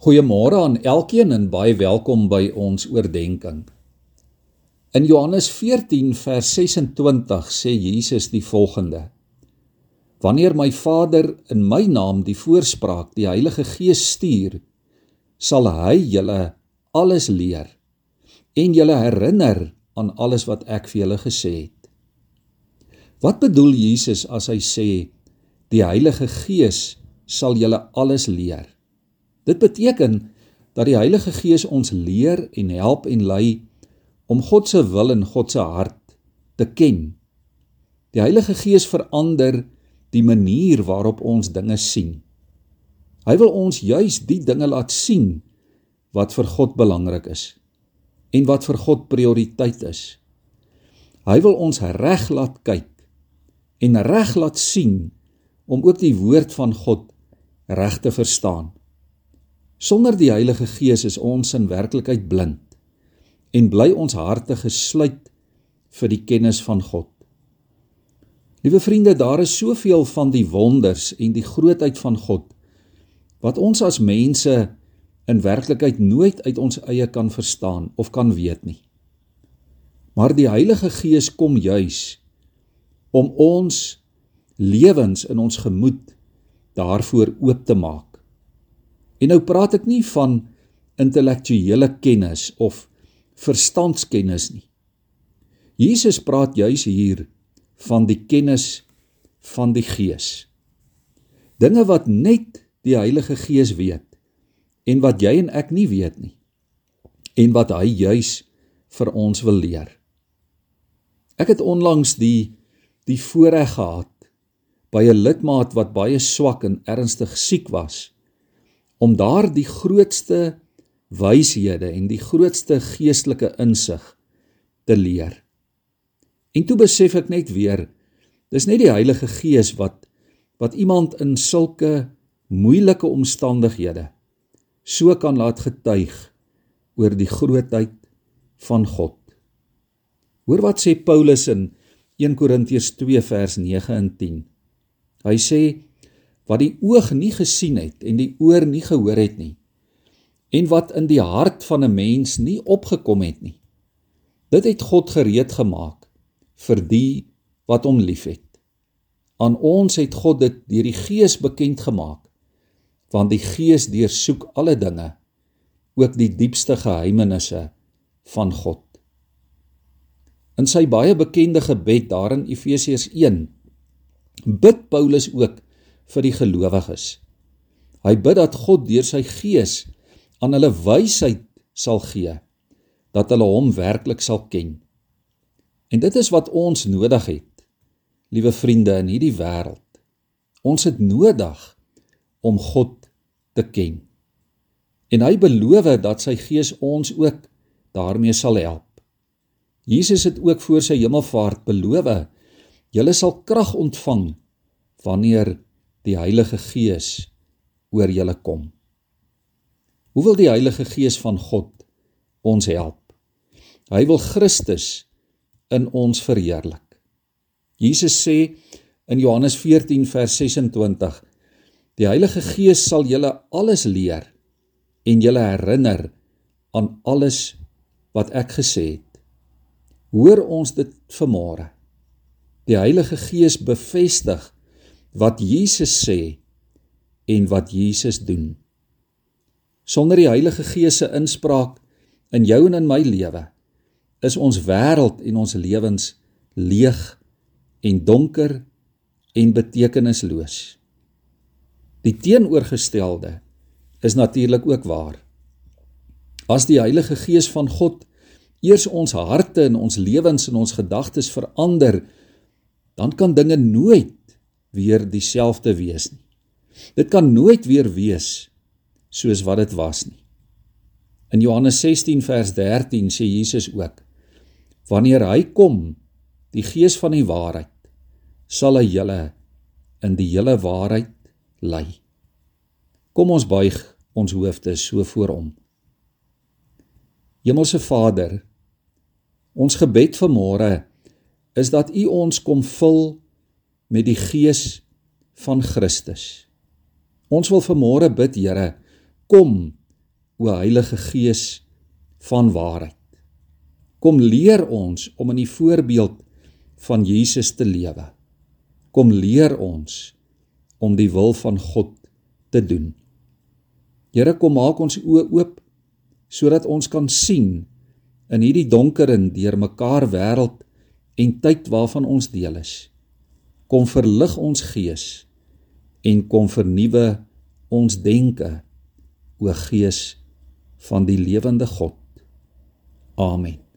Goeiemôre aan elkeen en baie welkom by ons oordeenking. In Johannes 14 vers 26 sê Jesus die volgende: Wanneer my Vader in my naam die voorspraak, die Heilige Gees stuur, sal hy julle alles leer en julle herinner aan alles wat ek vir julle gesê het. Wat bedoel Jesus as hy sê die Heilige Gees sal julle alles leer? Dit beteken dat die Heilige Gees ons leer en help en lei om God se wil en God se hart te ken. Die Heilige Gees verander die manier waarop ons dinge sien. Hy wil ons juis die dinge laat sien wat vir God belangrik is en wat vir God prioriteit is. Hy wil ons reg laat kyk en reg laat sien om ook die woord van God reg te verstaan. Sonder die Heilige Gees is ons in werklikheid blind en bly ons harte gesluit vir die kennis van God. Liewe vriende, daar is soveel van die wonders en die grootheid van God wat ons as mense in werklikheid nooit uit ons eie kan verstaan of kan weet nie. Maar die Heilige Gees kom juis om ons lewens in ons gemoed daarvoor oop te maak. En nou praat ek nie van intellektuele kennis of verstandskennis nie. Jesus praat juis hier van die kennis van die Gees. Dinge wat net die Heilige Gees weet en wat jy en ek nie weet nie en wat hy juis vir ons wil leer. Ek het onlangs die die voorreg gehad by 'n lidmaat wat baie swak en ernstig siek was om daar die grootste wyshede en die grootste geestelike insig te leer. En toe besef ek net weer, dis net die Heilige Gees wat wat iemand in sulke moeilike omstandighede so kan laat getuig oor die grootheid van God. Hoor wat sê Paulus in 1 Korintiërs 2 vers 9 en 10. Hy sê wat die oog nie gesien het en die oor nie gehoor het nie en wat in die hart van 'n mens nie opgekom het nie. Dit het God gereed gemaak vir die wat hom liefhet. Aan ons het God dit deur die gees bekend gemaak want die gees deursoek alle dinge ook die diepste geheimenisse van God. In sy baie bekende gebed daar in Efesiërs 1 bid Paulus ook vir die gelowiges. Hy bid dat God deur sy gees aan hulle wysheid sal gee dat hulle hom werklik sal ken. En dit is wat ons nodig het. Liewe vriende in hierdie wêreld. Ons het nodig om God te ken. En hy beloof dat sy gees ons ook daarmee sal help. Jesus het ook voor sy hemelvaart beloof: "Julle sal krag ontvang wanneer die Heilige Gees oor julle kom. Hoe wil die Heilige Gees van God ons help? Hy wil Christus in ons verheerlik. Jesus sê in Johannes 14 vers 26: Die Heilige Gees sal julle alles leer en julle herinner aan alles wat ek gesê het. Hoor ons dit vanmôre. Die Heilige Gees bevestig wat Jesus sê en wat Jesus doen. Sonder die Heilige Gees se inspraak in jou en in my lewe is ons wêreld en ons lewens leeg en donker en betekenisloos. Die teenoorgestelde is natuurlik ook waar. As die Heilige Gees van God eers ons harte en ons lewens en ons gedagtes verander, dan kan dinge nooit weer dieselfde wees nie. Dit kan nooit weer wees soos wat dit was nie. In Johannes 16 vers 13 sê Jesus ook: Wanneer hy kom, die Gees van die waarheid, sal hy julle in die hele waarheid lei. Kom ons buig ons hoofde so voor hom. Hemelse Vader, ons gebed vanmôre is dat U ons kom vul met die gees van Christus. Ons wil vanmôre bid, Here, kom o Heilige Gees van waarheid. Kom leer ons om in die voorbeeld van Jesus te lewe. Kom leer ons om die wil van God te doen. Here kom maak ons oë oop sodat ons kan sien in hierdie donker en deurmekaar wêreld en tyd waarvan ons deel is. Kom verlig ons gees en kom vernuwe ons denke o Gees van die lewende God. Amen.